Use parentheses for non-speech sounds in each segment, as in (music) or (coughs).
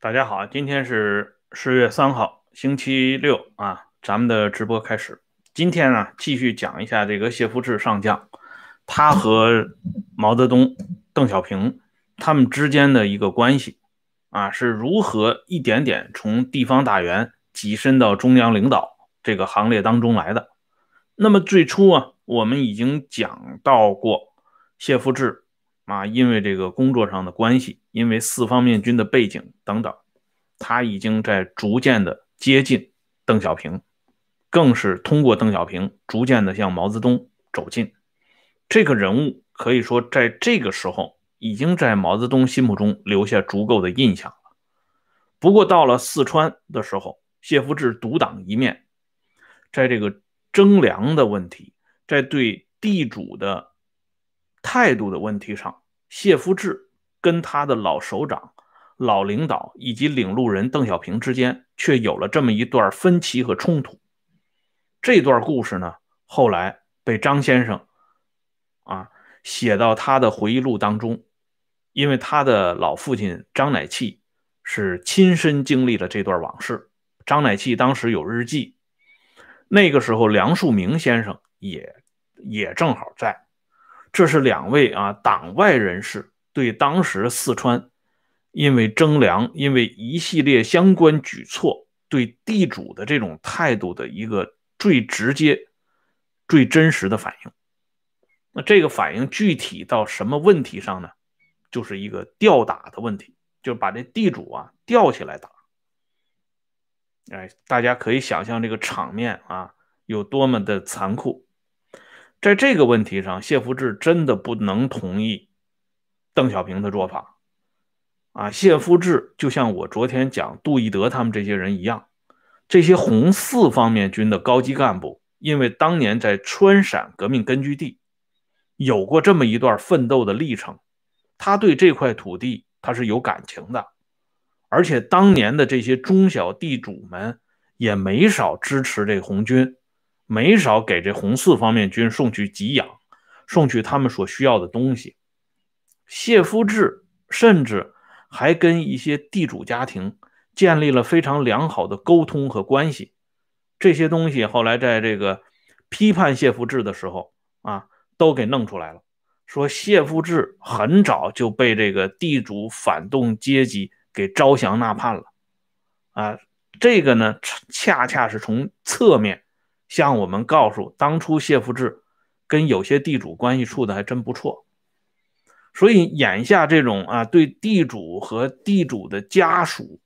大家好，今天是十月三号，星期六啊，咱们的直播开始。今天呢，继续讲一下这个谢福治上将，他和毛泽东、邓小平他们之间的一个关系啊，是如何一点点从地方大员跻身到中央领导这个行列当中来的。那么最初啊，我们已经讲到过谢福治。啊，因为这个工作上的关系，因为四方面军的背景等等，他已经在逐渐的接近邓小平，更是通过邓小平逐渐的向毛泽东走近。这个人物可以说在这个时候已经在毛泽东心目中留下足够的印象了。不过到了四川的时候，谢福治独当一面，在这个征粮的问题，在对地主的。态度的问题上，谢夫治跟他的老首长、老领导以及领路人邓小平之间却有了这么一段分歧和冲突。这段故事呢，后来被张先生啊写到他的回忆录当中，因为他的老父亲张乃器是亲身经历了这段往事。张乃器当时有日记，那个时候梁漱溟先生也也正好在。这是两位啊党外人士对当时四川因为征粮、因为一系列相关举措对地主的这种态度的一个最直接、最真实的反应。那这个反应具体到什么问题上呢？就是一个吊打的问题，就是把这地主啊吊起来打。哎，大家可以想象这个场面啊有多么的残酷。在这个问题上，谢福治真的不能同意邓小平的做法啊！谢福治就像我昨天讲杜义德他们这些人一样，这些红四方面军的高级干部，因为当年在川陕革命根据地有过这么一段奋斗的历程，他对这块土地他是有感情的，而且当年的这些中小地主们也没少支持这红军。没少给这红四方面军送去给养，送去他们所需要的东西。谢夫治甚至还跟一些地主家庭建立了非常良好的沟通和关系。这些东西后来在这个批判谢夫治的时候啊，都给弄出来了，说谢夫治很早就被这个地主反动阶级给招降纳叛了。啊，这个呢，恰恰是从侧面。向我们告诉，当初谢福治跟有些地主关系处的还真不错，所以眼下这种啊，对地主和地主的家属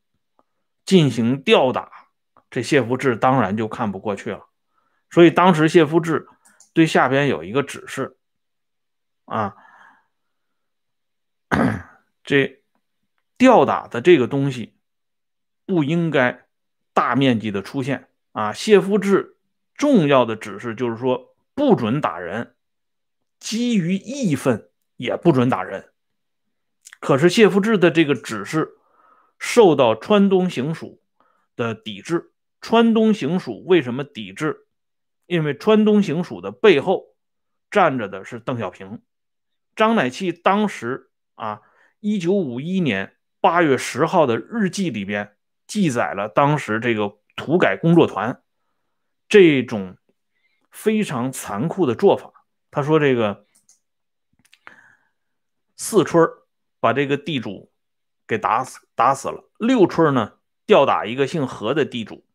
进行吊打，这谢福治当然就看不过去了。所以当时谢福治对下边有一个指示啊，(coughs) 这吊打的这个东西不应该大面积的出现啊，谢福治。重要的指示就是说，不准打人，基于义愤也不准打人。可是谢福治的这个指示受到川东行署的抵制。川东行署为什么抵制？因为川东行署的背后站着的是邓小平。张乃器当时啊，一九五一年八月十号的日记里边记载了当时这个土改工作团。这种非常残酷的做法，他说：“这个四春把这个地主给打死，打死了。六春呢，吊打一个姓何的地主，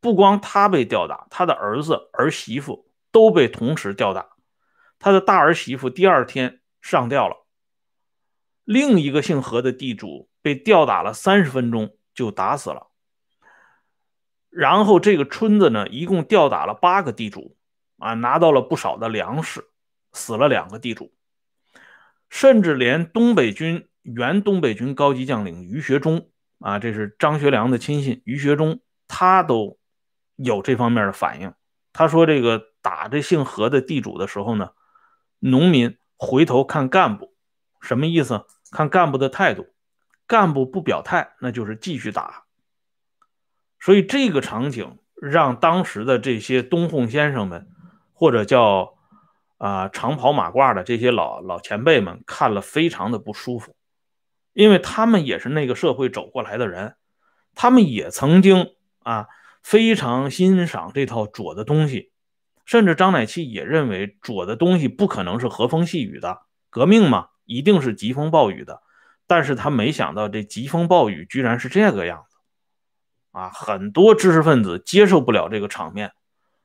不光他被吊打，他的儿子儿媳妇都被同时吊打。他的大儿媳妇第二天上吊了。另一个姓何的地主被吊打了三十分钟就打死了。”然后这个村子呢，一共吊打了八个地主，啊，拿到了不少的粮食，死了两个地主，甚至连东北军原东北军高级将领于学忠，啊，这是张学良的亲信，于学忠他都有这方面的反应。他说：“这个打这姓何的地主的时候呢，农民回头看干部，什么意思？看干部的态度，干部不表态，那就是继续打。”所以这个场景让当时的这些东烘先生们，或者叫啊长袍马褂的这些老老前辈们看了非常的不舒服，因为他们也是那个社会走过来的人，他们也曾经啊非常欣赏这套左的东西，甚至张乃器也认为左的东西不可能是和风细雨的，革命嘛，一定是疾风暴雨的。但是他没想到这疾风暴雨居然是这个样子，啊，很多知识分子接受不了这个场面。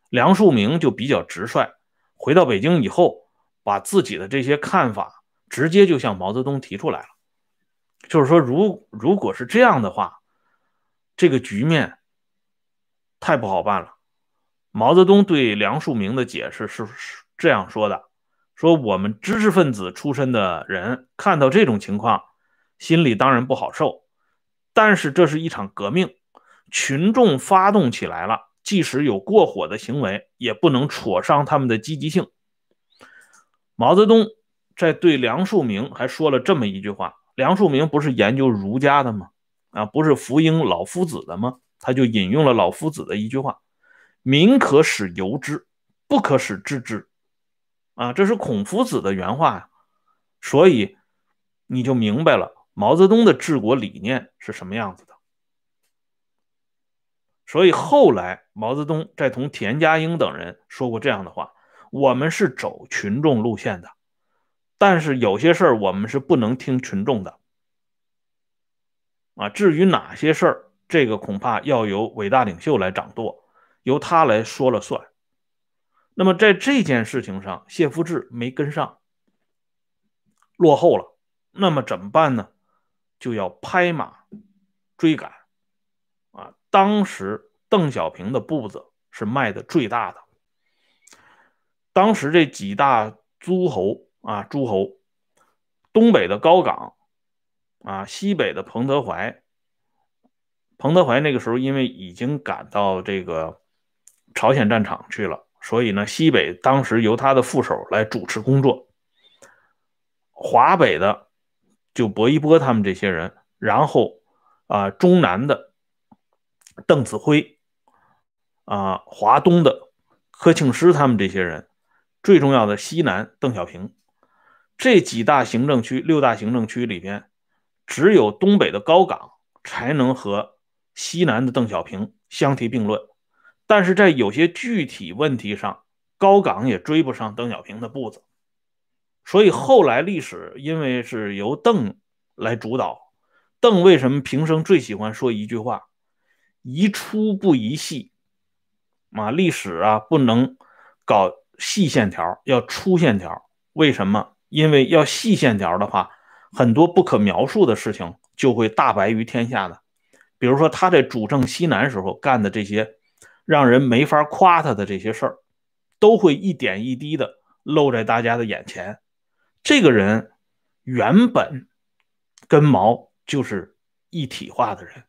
梁漱溟就比较直率，回到北京以后，把自己的这些看法直接就向毛泽东提出来了。就是说，如如果是这样的话，这个局面太不好办了。毛泽东对梁漱溟的解释是这样说的：说我们知识分子出身的人看到这种情况，心里当然不好受，但是这是一场革命，群众发动起来了。即使有过火的行为，也不能挫伤他们的积极性。毛泽东在对梁漱溟还说了这么一句话：梁漱溟不是研究儒家的吗？啊，不是福音老夫子的吗？他就引用了老夫子的一句话：“民可使由之，不可使知之。”啊，这是孔夫子的原话呀。所以你就明白了毛泽东的治国理念是什么样子的。所以后来，毛泽东在同田家英等人说过这样的话：“我们是走群众路线的，但是有些事儿我们是不能听群众的。啊，至于哪些事儿，这个恐怕要由伟大领袖来掌舵，由他来说了算。那么在这件事情上，谢夫治没跟上，落后了，那么怎么办呢？就要拍马追赶。”当时邓小平的步子是迈的最大的。当时这几大诸侯啊，诸侯，东北的高岗啊，西北的彭德怀。彭德怀那个时候因为已经赶到这个朝鲜战场去了，所以呢，西北当时由他的副手来主持工作。华北的就薄一波他们这些人，然后啊，中南的。邓子恢啊，华东的柯庆施他们这些人，最重要的西南邓小平，这几大行政区、六大行政区里边，只有东北的高岗才能和西南的邓小平相提并论。但是在有些具体问题上，高岗也追不上邓小平的步子。所以后来历史因为是由邓来主导，邓为什么平生最喜欢说一句话？宜粗不宜细，啊，历史啊不能搞细线条，要粗线条。为什么？因为要细线条的话，很多不可描述的事情就会大白于天下的。比如说他在主政西南时候干的这些让人没法夸他的这些事儿，都会一点一滴的露在大家的眼前。这个人原本跟毛就是一体化的人。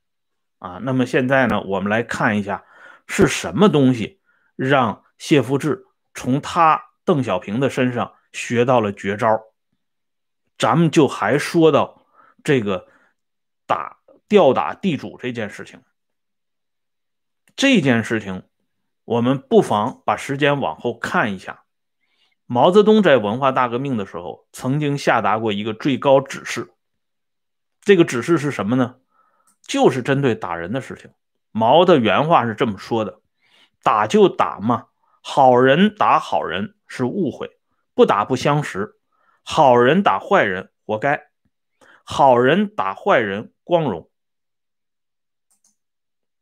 啊，那么现在呢，我们来看一下是什么东西让谢夫治从他邓小平的身上学到了绝招。咱们就还说到这个打吊打地主这件事情。这件事情，我们不妨把时间往后看一下。毛泽东在文化大革命的时候，曾经下达过一个最高指示。这个指示是什么呢？就是针对打人的事情，毛的原话是这么说的：“打就打嘛，好人打好人是误会，不打不相识；好人打坏人活该，好人打坏人光荣。”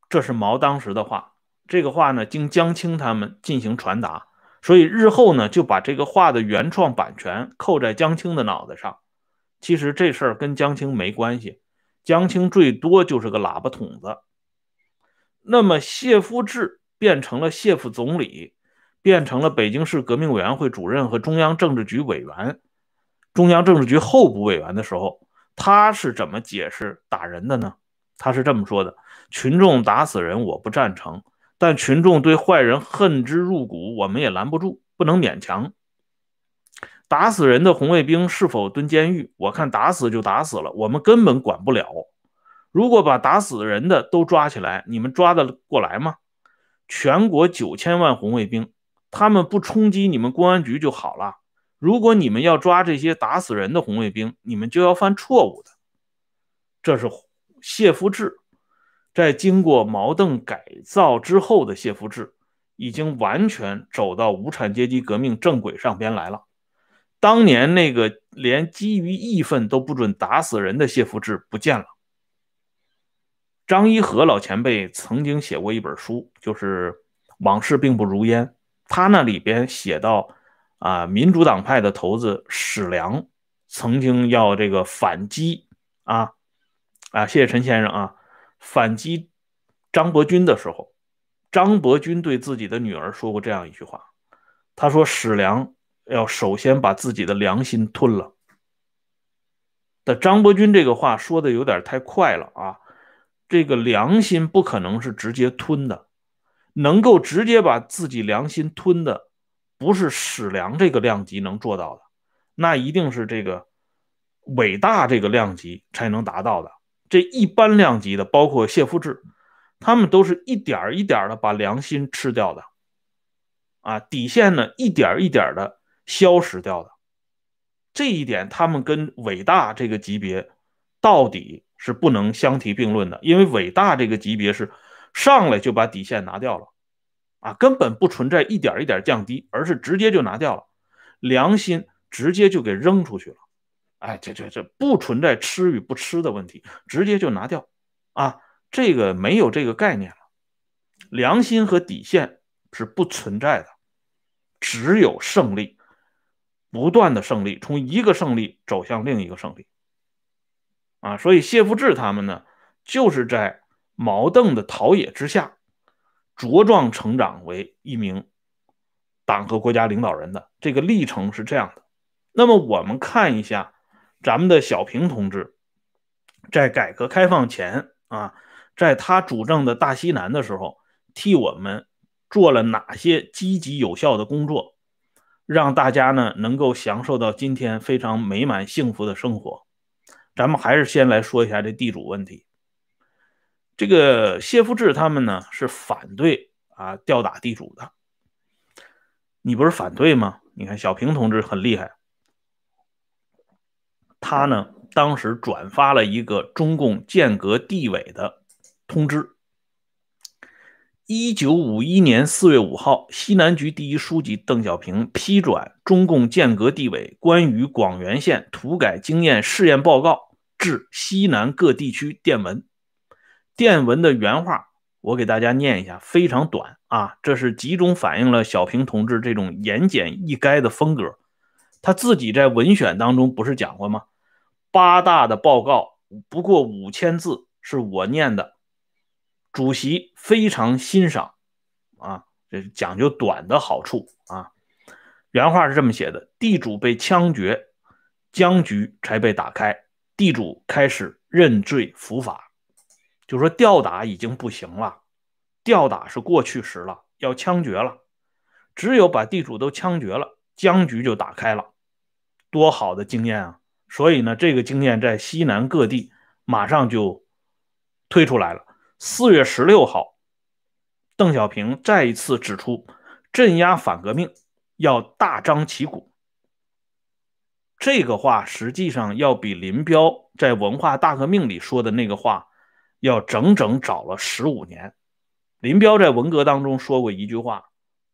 这是毛当时的话。这个话呢，经江青他们进行传达，所以日后呢，就把这个话的原创版权扣在江青的脑袋上。其实这事儿跟江青没关系。江青最多就是个喇叭筒子，那么谢夫治变成了谢副总理，变成了北京市革命委员会主任和中央政治局委员、中央政治局候补委员的时候，他是怎么解释打人的呢？他是这么说的：群众打死人我不赞成，但群众对坏人恨之入骨，我们也拦不住，不能勉强。打死人的红卫兵是否蹲监狱？我看打死就打死了，我们根本管不了。如果把打死人的都抓起来，你们抓得过来吗？全国九千万红卫兵，他们不冲击你们公安局就好了。如果你们要抓这些打死人的红卫兵，你们就要犯错误的。这是谢福治在经过毛邓改造之后的谢福治，已经完全走到无产阶级革命正轨上边来了。当年那个连基于义愤都不准打死人的谢福治不见了。张一和老前辈曾经写过一本书，就是《往事并不如烟》，他那里边写到，啊，民主党派的头子史良曾经要这个反击啊，啊，谢谢陈先生啊，反击张伯钧的时候，张伯钧对自己的女儿说过这样一句话，他说史良要首先把自己的良心吞了。但张伯钧这个话说的有点太快了啊。这个良心不可能是直接吞的，能够直接把自己良心吞的，不是史良这个量级能做到的，那一定是这个伟大这个量级才能达到的。这一般量级的，包括谢夫治，他们都是一点一点的把良心吃掉的，啊，底线呢一点一点的消失掉的。这一点，他们跟伟大这个级别到底。是不能相提并论的，因为伟大这个级别是上来就把底线拿掉了，啊，根本不存在一点一点降低，而是直接就拿掉了，良心直接就给扔出去了，哎，这这这不存在吃与不吃的问题，直接就拿掉，啊，这个没有这个概念了，良心和底线是不存在的，只有胜利，不断的胜利，从一个胜利走向另一个胜利。啊，所以谢富治他们呢，就是在毛邓的陶冶之下，茁壮成长为一名党和国家领导人的这个历程是这样的。那么我们看一下咱们的小平同志，在改革开放前啊，在他主政的大西南的时候，替我们做了哪些积极有效的工作，让大家呢能够享受到今天非常美满幸福的生活。咱们还是先来说一下这地主问题。这个谢富治他们呢是反对啊吊打地主的。你不是反对吗？你看小平同志很厉害，他呢当时转发了一个中共建革地委的通知。一九五一年四月五号，西南局第一书记邓小平批转中共建革地委关于广元县土改经验试验报告。致西南各地区电文，电文的原话我给大家念一下，非常短啊，这是集中反映了小平同志这种言简意赅的风格。他自己在文选当中不是讲过吗？八大的报告不过五千字，是我念的，主席非常欣赏啊，这讲究短的好处啊。原话是这么写的：地主被枪决，僵局才被打开。地主开始认罪伏法，就说吊打已经不行了，吊打是过去时了，要枪决了。只有把地主都枪决了，僵局就打开了。多好的经验啊！所以呢，这个经验在西南各地马上就推出来了。四月十六号，邓小平再一次指出，镇压反革命要大张旗鼓。这个话实际上要比林彪在文化大革命里说的那个话要整整早了十五年。林彪在文革当中说过一句话，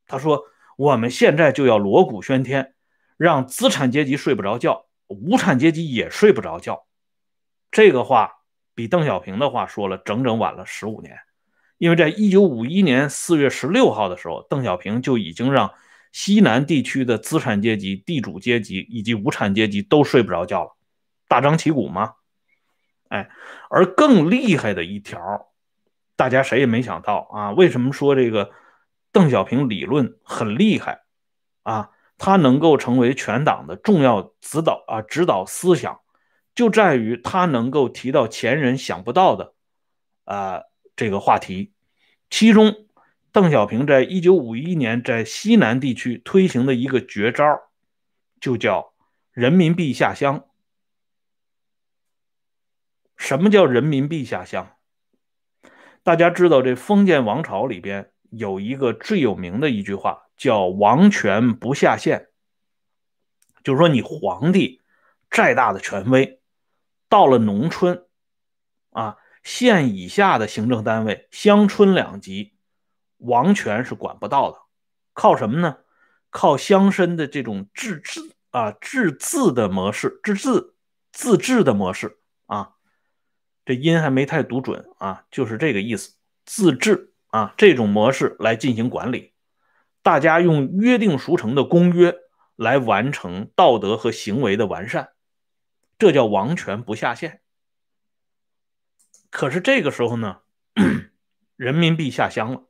他说：“我们现在就要锣鼓喧天，让资产阶级睡不着觉，无产阶级也睡不着觉。”这个话比邓小平的话说了整整晚了十五年，因为在一九五一年四月十六号的时候，邓小平就已经让。西南地区的资产阶级、地主阶级以及无产阶级都睡不着觉了，大张旗鼓吗？哎，而更厉害的一条，大家谁也没想到啊！为什么说这个邓小平理论很厉害啊？他能够成为全党的重要指导啊指导思想，就在于他能够提到前人想不到的啊这个话题，其中。邓小平在一九五一年在西南地区推行的一个绝招，就叫人民币下乡。什么叫人民币下乡？大家知道，这封建王朝里边有一个最有名的一句话，叫“王权不下县”。就是说，你皇帝再大的权威，到了农村，啊，县以下的行政单位，乡村两级，王权是管不到的。靠什么呢？靠乡绅的这种自治啊、自治的模式，自治、自治的模式啊。这音还没太读准啊，就是这个意思。自治啊，这种模式来进行管理，大家用约定俗成的公约来完成道德和行为的完善，这叫王权不下线。可是这个时候呢，人民币下乡了。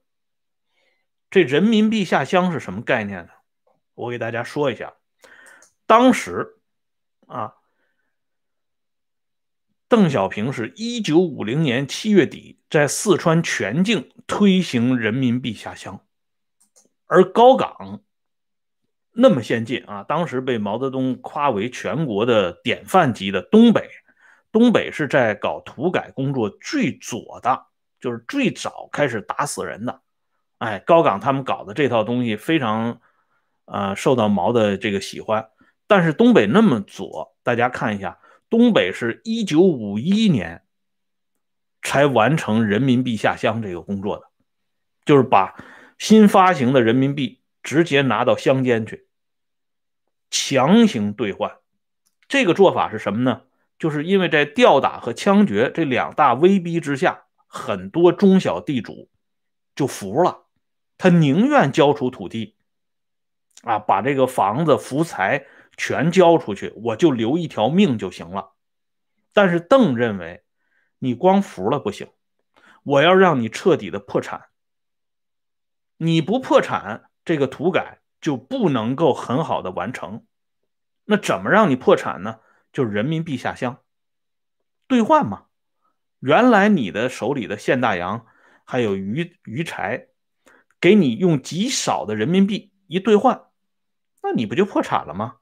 这人民币下乡是什么概念呢？我给大家说一下。当时啊，邓小平是一九五零年七月底在四川全境推行人民币下乡，而高岗那么先进啊，当时被毛泽东夸为全国的典范级的东北。东北是在搞土改工作最左的，就是最早开始打死人的。哎，高岗他们搞的这套东西非常，呃，受到毛的这个喜欢。但是东北那么左，大家看一下，东北是一九五一年才完成人民币下乡这个工作的，就是把新发行的人民币直接拿到乡间去，强行兑换。这个做法是什么呢？就是因为在吊打和枪决这两大威逼之下，很多中小地主就服了，他宁愿交出土地，啊，把这个房子、福财全交出去，我就留一条命就行了。但是邓认为，你光服了不行，我要让你彻底的破产。你不破产，这个土改就不能够很好的完成。那怎么让你破产呢？就是人民币下乡兑换嘛，原来你的手里的现大洋还有余余财，给你用极少的人民币一兑换，那你不就破产了吗？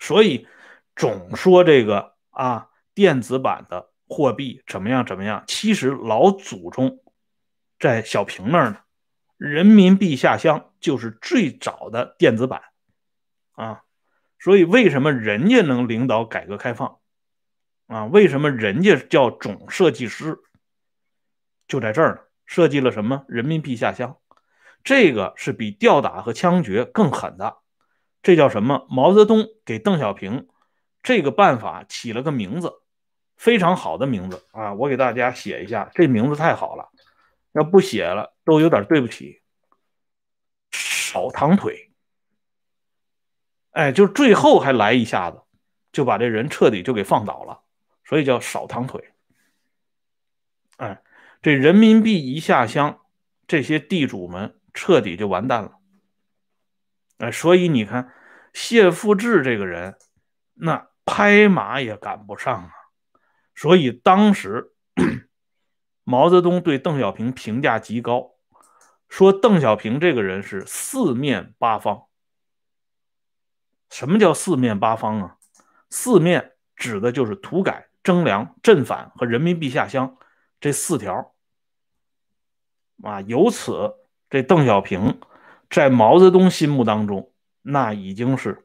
所以总说这个啊，电子版的货币怎么样怎么样，其实老祖宗在小平那儿呢，人民币下乡就是最早的电子版啊。所以，为什么人家能领导改革开放啊？为什么人家叫总设计师？就在这儿呢，设计了什么人民币下乡？这个是比吊打和枪决更狠的。这叫什么？毛泽东给邓小平这个办法起了个名字，非常好的名字啊！我给大家写一下，这名字太好了，要不写了都有点对不起。少躺腿。哎，就最后还来一下子，就把这人彻底就给放倒了，所以叫少躺腿。哎，这人民币一下乡，这些地主们彻底就完蛋了。哎，所以你看，谢富治这个人，那拍马也赶不上啊。所以当时 (coughs) 毛泽东对邓小平评价极高，说邓小平这个人是四面八方。什么叫四面八方啊？四面指的就是土改、征粮、镇反和人民币下乡这四条啊。由此，这邓小平在毛泽东心目当中，那已经是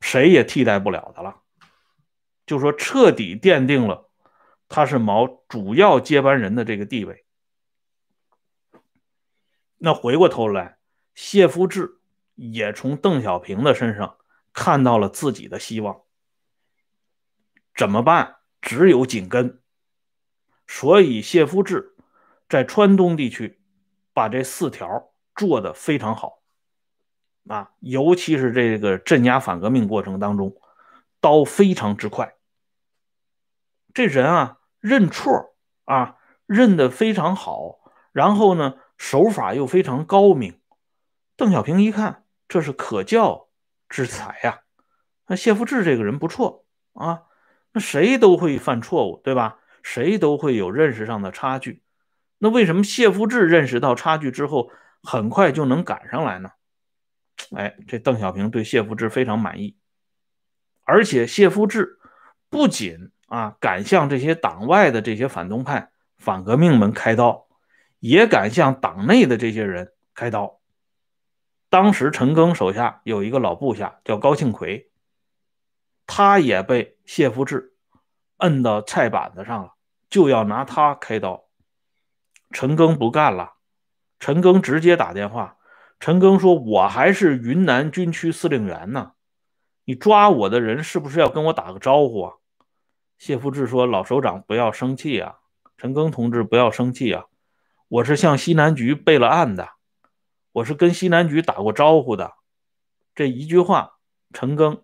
谁也替代不了的了。就说彻底奠定了他是毛主要接班人的这个地位。那回过头来，谢夫治。也从邓小平的身上看到了自己的希望，怎么办？只有紧跟。所以谢夫治在川东地区把这四条做得非常好啊，尤其是这个镇压反革命过程当中，刀非常之快。这人啊，认错啊，认得非常好，然后呢，手法又非常高明。邓小平一看。这是可教之才呀！那谢富治这个人不错啊，那谁都会犯错误，对吧？谁都会有认识上的差距。那为什么谢富治认识到差距之后，很快就能赶上来呢？哎，这邓小平对谢富治非常满意，而且谢富治不仅啊敢向这些党外的这些反动派、反革命们开刀，也敢向党内的这些人开刀。当时陈赓手下有一个老部下叫高庆奎，他也被谢福治摁到菜板子上了，就要拿他开刀。陈赓不干了，陈赓直接打电话。陈赓说：“我还是云南军区司令员呢，你抓我的人是不是要跟我打个招呼啊？”谢福志说：“老首长不要生气啊，陈赓同志不要生气啊，我是向西南局备了案的，我是跟西南局打过招呼的。”这一句话，陈赓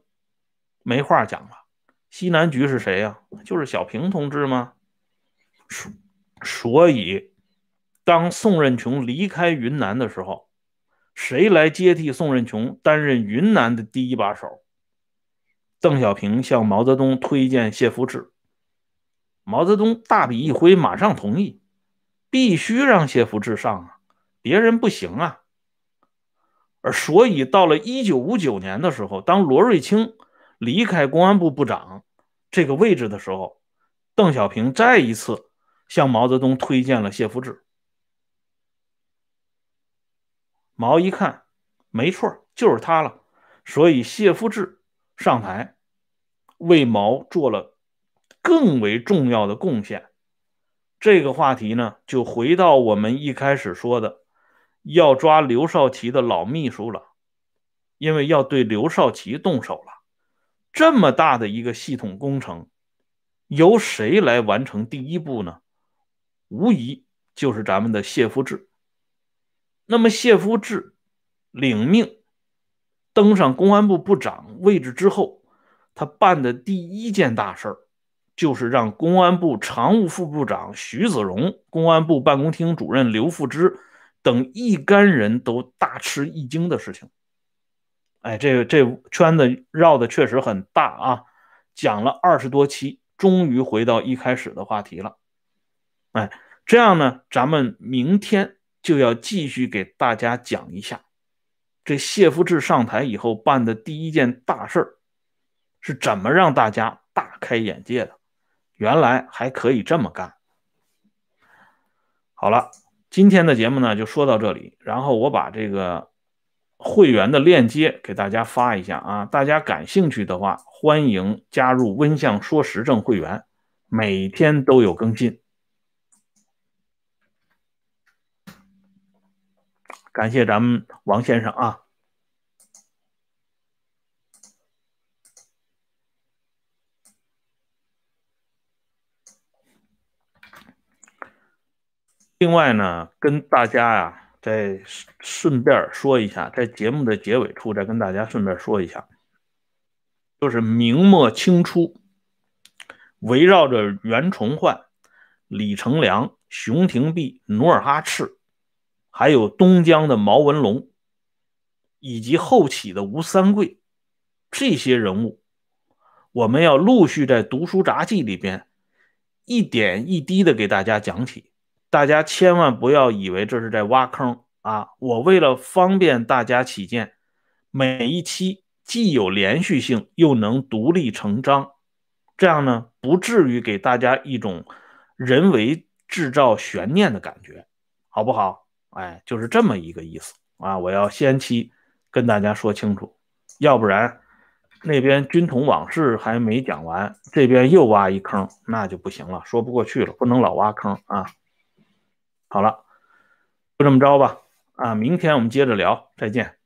没话讲了。西南局是谁呀？就是小平同志吗？所以，当宋任穷离开云南的时候，谁来接替宋任穷担任云南的第一把手？邓小平向毛泽东推荐谢福治，毛泽东大笔一挥，马上同意，必须让谢福治上啊，别人不行啊。而所以，到了一九五九年的时候，当罗瑞卿离开公安部部长这个位置的时候，邓小平再一次向毛泽东推荐了谢福治。毛一看，没错，就是他了。所以谢福治上台，为毛做了更为重要的贡献。这个话题呢，就回到我们一开始说的。要抓刘少奇的老秘书了，因为要对刘少奇动手了。这么大的一个系统工程，由谁来完成第一步呢？无疑就是咱们的谢福治。那么谢福治领命登上公安部部长位置之后，他办的第一件大事儿，就是让公安部常务副部长徐子荣、公安部办公厅主任刘富之。等一干人都大吃一惊的事情，哎，这个这圈子绕的确实很大啊！讲了二十多期，终于回到一开始的话题了。哎，这样呢，咱们明天就要继续给大家讲一下，这谢福治上台以后办的第一件大事儿是怎么让大家大开眼界的。原来还可以这么干。好了。今天的节目呢就说到这里，然后我把这个会员的链接给大家发一下啊，大家感兴趣的话，欢迎加入温相说时政会员，每天都有更新。感谢咱们王先生啊。另外呢，跟大家呀，再顺便说一下，在节目的结尾处再跟大家顺便说一下，就是明末清初，围绕着袁崇焕、李成梁、熊廷弼、努尔哈赤，还有东江的毛文龙，以及后起的吴三桂这些人物，我们要陆续在读书杂记里边一点一滴的给大家讲起。大家千万不要以为这是在挖坑啊！我为了方便大家起见，每一期既有连续性，又能独立成章，这样呢，不至于给大家一种人为制造悬念的感觉，好不好？哎，就是这么一个意思啊！我要先期跟大家说清楚，要不然那边军统往事还没讲完，这边又挖一坑，那就不行了，说不过去了，不能老挖坑啊！好了，就这么着吧。啊，明天我们接着聊，再见。